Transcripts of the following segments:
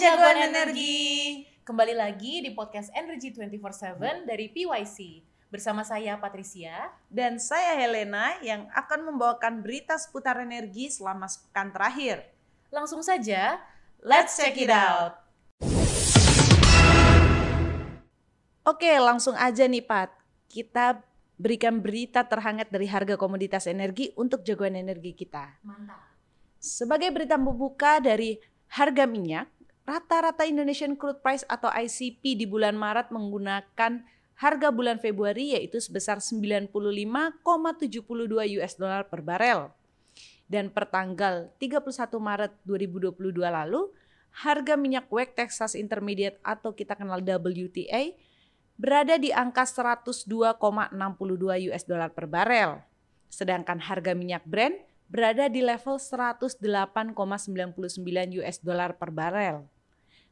jagoan energi. Kembali lagi di podcast Energy 24/7 dari PYC. Bersama saya Patricia. Dan saya Helena yang akan membawakan berita seputar energi selama sepekan terakhir. Langsung saja, let's check it out. Oke, langsung aja nih Pat. Kita berikan berita terhangat dari harga komoditas energi untuk jagoan energi kita. Mantap. Sebagai berita pembuka dari harga minyak, rata-rata Indonesian Crude Price atau ICP di bulan Maret menggunakan harga bulan Februari yaitu sebesar 95,72 US dollar per barel. Dan per tanggal 31 Maret 2022 lalu, harga minyak West Texas Intermediate atau kita kenal WTI berada di angka 102,62 US dollar per barel. Sedangkan harga minyak Brent berada di level 108,99 US dollar per barel.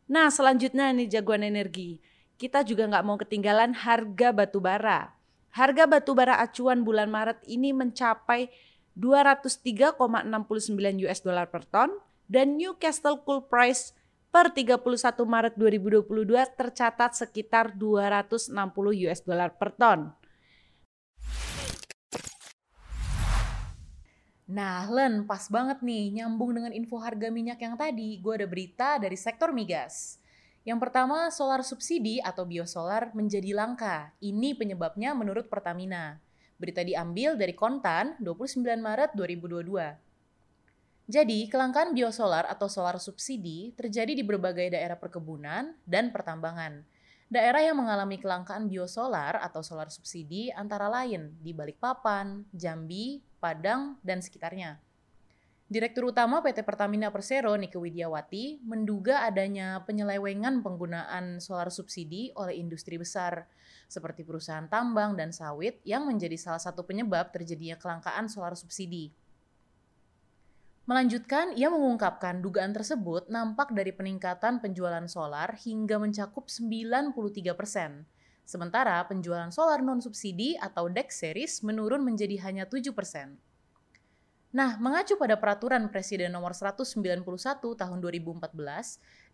Nah selanjutnya nih jagoan energi, kita juga nggak mau ketinggalan harga batu bara. Harga batu bara acuan bulan Maret ini mencapai 203,69 US dollar per ton dan Newcastle Coal Price per 31 Maret 2022 tercatat sekitar 260 US dollar per ton. Nah, Len, pas banget nih nyambung dengan info harga minyak yang tadi. Gue ada berita dari sektor migas. Yang pertama, solar subsidi atau biosolar menjadi langka. Ini penyebabnya menurut Pertamina. Berita diambil dari Kontan 29 Maret 2022. Jadi, kelangkaan biosolar atau solar subsidi terjadi di berbagai daerah perkebunan dan pertambangan. Daerah yang mengalami kelangkaan biosolar atau solar subsidi antara lain di Balikpapan, Jambi, Padang, dan sekitarnya. Direktur Utama PT Pertamina Persero Nike Widiawati menduga adanya penyelewengan penggunaan solar subsidi oleh industri besar seperti perusahaan tambang dan sawit yang menjadi salah satu penyebab terjadinya kelangkaan solar subsidi. Melanjutkan, ia mengungkapkan dugaan tersebut nampak dari peningkatan penjualan solar hingga mencakup 93 persen. Sementara penjualan solar non-subsidi atau DEX series menurun menjadi hanya 7 persen. Nah, mengacu pada peraturan Presiden nomor 191 tahun 2014,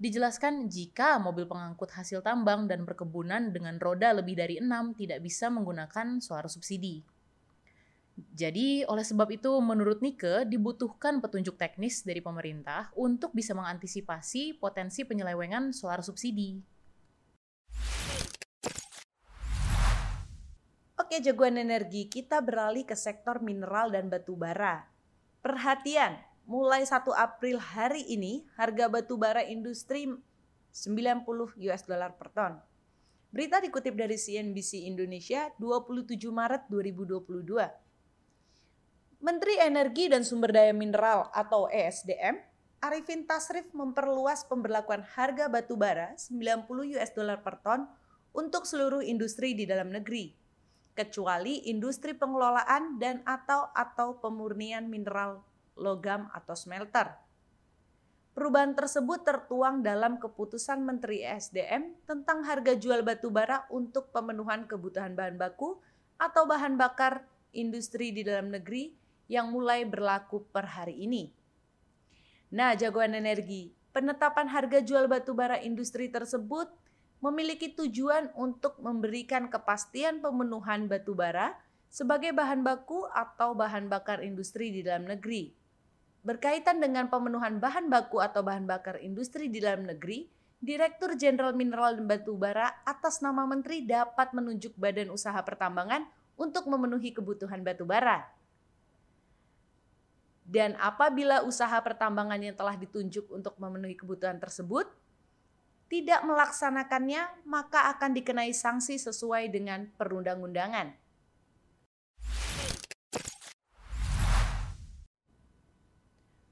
dijelaskan jika mobil pengangkut hasil tambang dan perkebunan dengan roda lebih dari 6 tidak bisa menggunakan solar subsidi. Jadi, oleh sebab itu, menurut Nike, dibutuhkan petunjuk teknis dari pemerintah untuk bisa mengantisipasi potensi penyelewengan solar subsidi. Oke, jagoan energi, kita beralih ke sektor mineral dan batu bara. Perhatian, mulai 1 April hari ini, harga batu bara industri 90 US dollar per ton. Berita dikutip dari CNBC Indonesia 27 Maret 2022. Menteri Energi dan Sumber Daya Mineral atau ESDM, Arifin Tasrif memperluas pemberlakuan harga batu bara 90 US dollar per ton untuk seluruh industri di dalam negeri, kecuali industri pengelolaan dan atau atau pemurnian mineral logam atau smelter. Perubahan tersebut tertuang dalam keputusan Menteri ESDM tentang harga jual batu bara untuk pemenuhan kebutuhan bahan baku atau bahan bakar industri di dalam negeri yang mulai berlaku per hari ini. Nah, jagoan energi, penetapan harga jual batu bara industri tersebut memiliki tujuan untuk memberikan kepastian pemenuhan batu bara sebagai bahan baku atau bahan bakar industri di dalam negeri. Berkaitan dengan pemenuhan bahan baku atau bahan bakar industri di dalam negeri, Direktur Jenderal Mineral dan Batu Bara atas nama Menteri dapat menunjuk badan usaha pertambangan untuk memenuhi kebutuhan batu bara. Dan apabila usaha pertambangan yang telah ditunjuk untuk memenuhi kebutuhan tersebut tidak melaksanakannya, maka akan dikenai sanksi sesuai dengan perundang-undangan.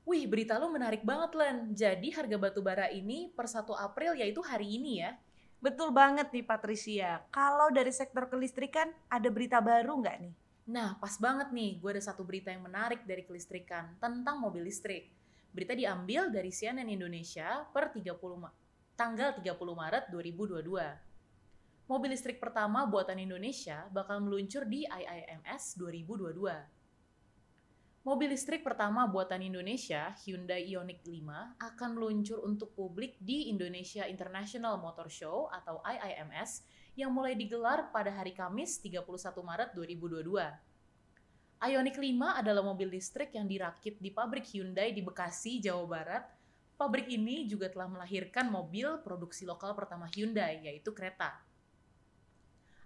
Wih, berita lo menarik banget, Len. Jadi harga batu bara ini per 1 April yaitu hari ini ya? Betul banget nih Patricia. Kalau dari sektor kelistrikan ada berita baru nggak nih? Nah, pas banget nih, gue ada satu berita yang menarik dari kelistrikan tentang mobil listrik. Berita diambil dari CNN Indonesia per 30 Ma tanggal 30 Maret 2022. Mobil listrik pertama buatan Indonesia bakal meluncur di IIMS 2022. Mobil listrik pertama buatan Indonesia, Hyundai Ioniq 5, akan meluncur untuk publik di Indonesia International Motor Show atau IIMS yang mulai digelar pada hari Kamis 31 Maret 2022. Ioniq 5 adalah mobil listrik yang dirakit di pabrik Hyundai di Bekasi, Jawa Barat. Pabrik ini juga telah melahirkan mobil produksi lokal pertama Hyundai, yaitu kereta.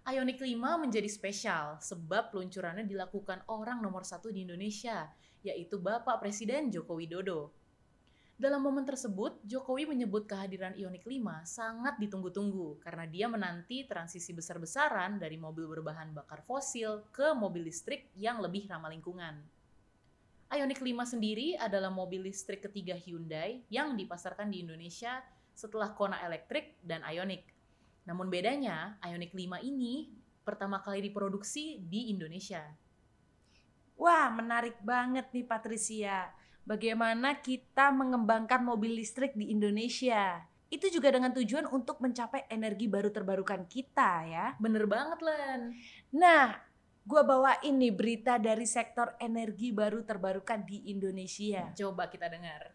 Ioniq 5 menjadi spesial sebab peluncurannya dilakukan orang nomor satu di Indonesia, yaitu Bapak Presiden Joko Widodo. Dalam momen tersebut, Jokowi menyebut kehadiran Ioniq 5 sangat ditunggu-tunggu karena dia menanti transisi besar-besaran dari mobil berbahan bakar fosil ke mobil listrik yang lebih ramah lingkungan. Ioniq 5 sendiri adalah mobil listrik ketiga Hyundai yang dipasarkan di Indonesia setelah Kona Electric dan Ioniq. Namun bedanya, Ioniq 5 ini pertama kali diproduksi di Indonesia. Wah, menarik banget nih Patricia. Bagaimana kita mengembangkan mobil listrik di Indonesia. Itu juga dengan tujuan untuk mencapai energi baru terbarukan kita ya. Bener banget, Len. Nah, gue bawa ini berita dari sektor energi baru terbarukan di Indonesia. Coba kita dengar.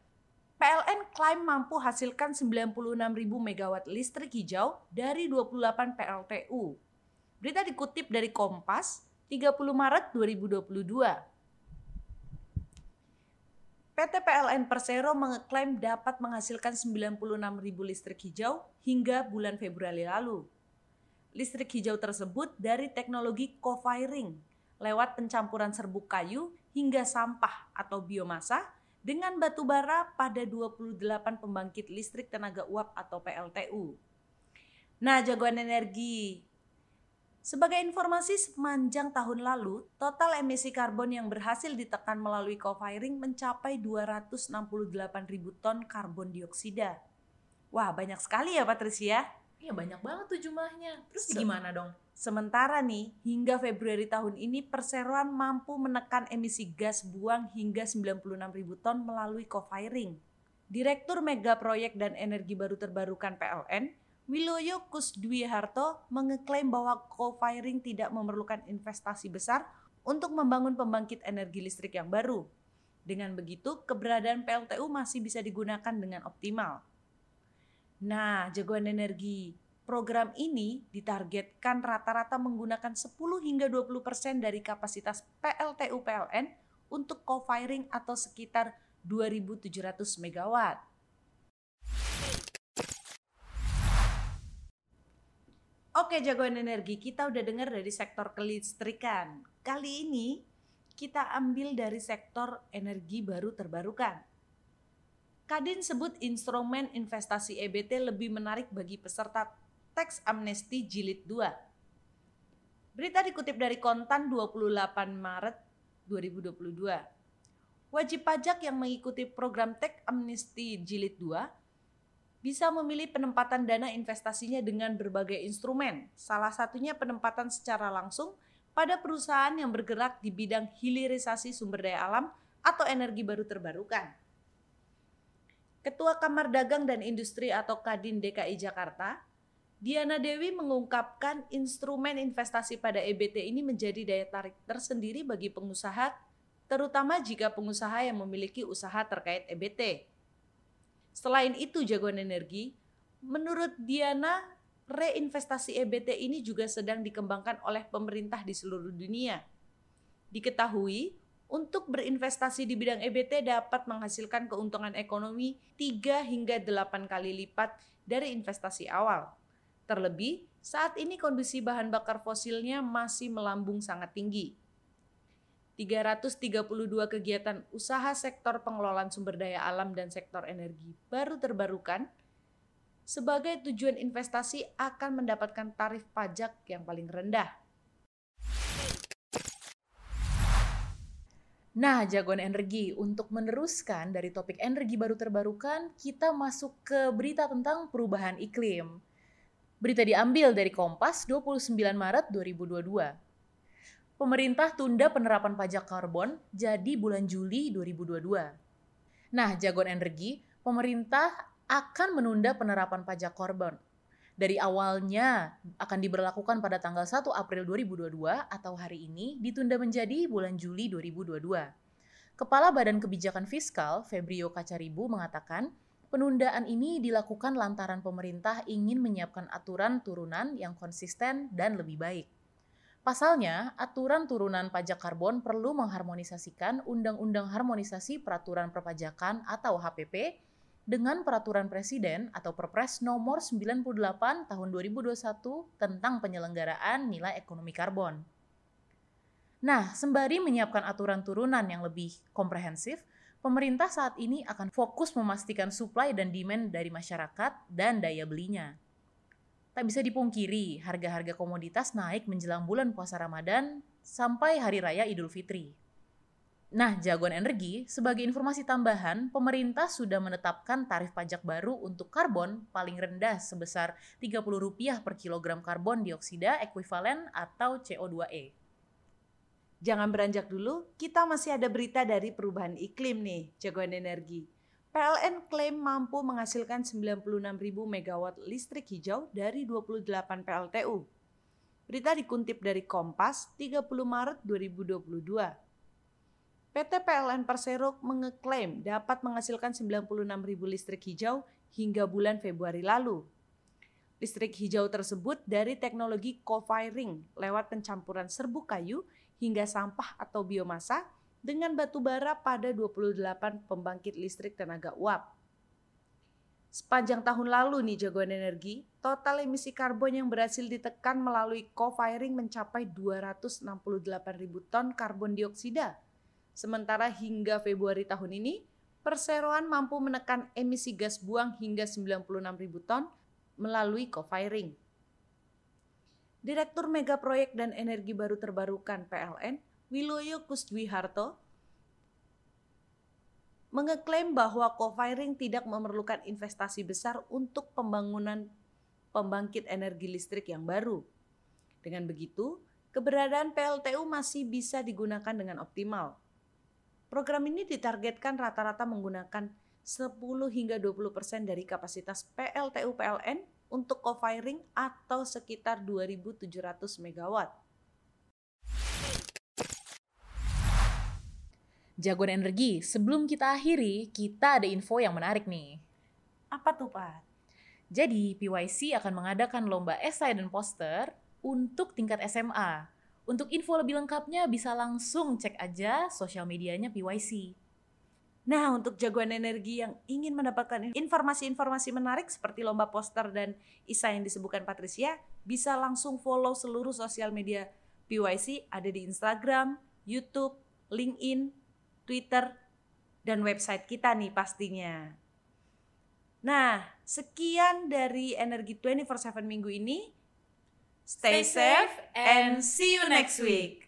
PLN klaim mampu hasilkan 96.000 megawatt listrik hijau dari 28 PLTU. Berita dikutip dari Kompas 30 Maret 2022. PT PLN Persero mengeklaim dapat menghasilkan 96.000 listrik hijau hingga bulan Februari lalu. Listrik hijau tersebut dari teknologi co-firing lewat pencampuran serbuk kayu hingga sampah atau biomasa dengan batu bara pada 28 pembangkit listrik tenaga uap atau PLTU. Nah, jagoan energi. Sebagai informasi sepanjang tahun lalu, total emisi karbon yang berhasil ditekan melalui co-firing mencapai 268 ribu ton karbon dioksida. Wah, banyak sekali ya Patricia. Iya banyak banget tuh jumlahnya. Terus gimana dong? Sementara nih, hingga Februari tahun ini perseroan mampu menekan emisi gas buang hingga 96 ribu ton melalui co-firing. Direktur Mega Proyek dan Energi Baru Terbarukan PLN, Wiloyo Kusdwi Harto mengeklaim bahwa co-firing tidak memerlukan investasi besar untuk membangun pembangkit energi listrik yang baru. Dengan begitu, keberadaan PLTU masih bisa digunakan dengan optimal. Nah, jagoan energi, program ini ditargetkan rata-rata menggunakan 10 hingga 20% persen dari kapasitas PLTU PLN untuk co-firing atau sekitar 2.700 megawatt. Oke jagoan energi, kita udah dengar dari sektor kelistrikan. Kali ini kita ambil dari sektor energi baru terbarukan. Kadin sebut instrumen investasi EBT lebih menarik bagi peserta teks amnesti jilid 2. Berita dikutip dari Kontan 28 Maret 2022. Wajib pajak yang mengikuti program teks amnesti jilid 2 bisa memilih penempatan dana investasinya dengan berbagai instrumen. Salah satunya penempatan secara langsung pada perusahaan yang bergerak di bidang hilirisasi sumber daya alam atau energi baru terbarukan. Ketua Kamar Dagang dan Industri atau Kadin DKI Jakarta, Diana Dewi mengungkapkan instrumen investasi pada EBT ini menjadi daya tarik tersendiri bagi pengusaha, terutama jika pengusaha yang memiliki usaha terkait EBT. Selain itu jagoan energi, menurut Diana, reinvestasi EBT ini juga sedang dikembangkan oleh pemerintah di seluruh dunia. Diketahui, untuk berinvestasi di bidang EBT dapat menghasilkan keuntungan ekonomi 3 hingga 8 kali lipat dari investasi awal. Terlebih, saat ini kondisi bahan bakar fosilnya masih melambung sangat tinggi. 332 kegiatan usaha sektor pengelolaan sumber daya alam dan sektor energi baru terbarukan sebagai tujuan investasi akan mendapatkan tarif pajak yang paling rendah. Nah, jagoan energi, untuk meneruskan dari topik energi baru terbarukan, kita masuk ke berita tentang perubahan iklim. Berita diambil dari Kompas 29 Maret 2022 pemerintah tunda penerapan pajak karbon jadi bulan Juli 2022. Nah, jagoan energi, pemerintah akan menunda penerapan pajak karbon. Dari awalnya akan diberlakukan pada tanggal 1 April 2022 atau hari ini ditunda menjadi bulan Juli 2022. Kepala Badan Kebijakan Fiskal, Febrio Kacaribu, mengatakan penundaan ini dilakukan lantaran pemerintah ingin menyiapkan aturan turunan yang konsisten dan lebih baik. Pasalnya, aturan turunan pajak karbon perlu mengharmonisasikan Undang-Undang Harmonisasi Peraturan Perpajakan atau HPP dengan Peraturan Presiden atau Perpres nomor 98 tahun 2021 tentang penyelenggaraan nilai ekonomi karbon. Nah, sembari menyiapkan aturan turunan yang lebih komprehensif, pemerintah saat ini akan fokus memastikan supply dan demand dari masyarakat dan daya belinya. Tak bisa dipungkiri, harga-harga komoditas naik menjelang bulan puasa Ramadan sampai Hari Raya Idul Fitri. Nah, jagoan energi, sebagai informasi tambahan, pemerintah sudah menetapkan tarif pajak baru untuk karbon paling rendah sebesar Rp30 per kilogram karbon dioksida ekuivalen atau CO2e. Jangan beranjak dulu, kita masih ada berita dari perubahan iklim nih, jagoan energi. PLN klaim mampu menghasilkan 96.000 MW listrik hijau dari 28 PLTU. Berita dikuntip dari Kompas 30 Maret 2022. PT PLN Persero mengeklaim dapat menghasilkan 96.000 listrik hijau hingga bulan Februari lalu. Listrik hijau tersebut dari teknologi co-firing lewat pencampuran serbuk kayu hingga sampah atau biomasa dengan batu bara pada 28 pembangkit listrik tenaga uap. Sepanjang tahun lalu nih jagoan energi, total emisi karbon yang berhasil ditekan melalui co-firing mencapai 268 ribu ton karbon dioksida. Sementara hingga Februari tahun ini, perseroan mampu menekan emisi gas buang hingga 96 ribu ton melalui co-firing. Direktur Mega Proyek dan Energi Baru Terbarukan PLN, Wiloyo Kusdwiharto, mengeklaim bahwa co-firing tidak memerlukan investasi besar untuk pembangunan pembangkit energi listrik yang baru. Dengan begitu, keberadaan PLTU masih bisa digunakan dengan optimal. Program ini ditargetkan rata-rata menggunakan 10 hingga 20 persen dari kapasitas PLTU PLN untuk co-firing atau sekitar 2.700 MW. Jagoan energi, sebelum kita akhiri, kita ada info yang menarik nih. Apa tuh, Pak? Jadi, PYC akan mengadakan lomba esai dan poster untuk tingkat SMA. Untuk info lebih lengkapnya bisa langsung cek aja sosial medianya PYC. Nah, untuk jagoan energi yang ingin mendapatkan informasi-informasi menarik seperti lomba poster dan isa yang disebutkan Patricia, bisa langsung follow seluruh sosial media PYC ada di Instagram, YouTube, LinkedIn, Twitter, dan website kita nih pastinya. Nah, sekian dari Energi 24/7 minggu ini. Stay safe and see you next week.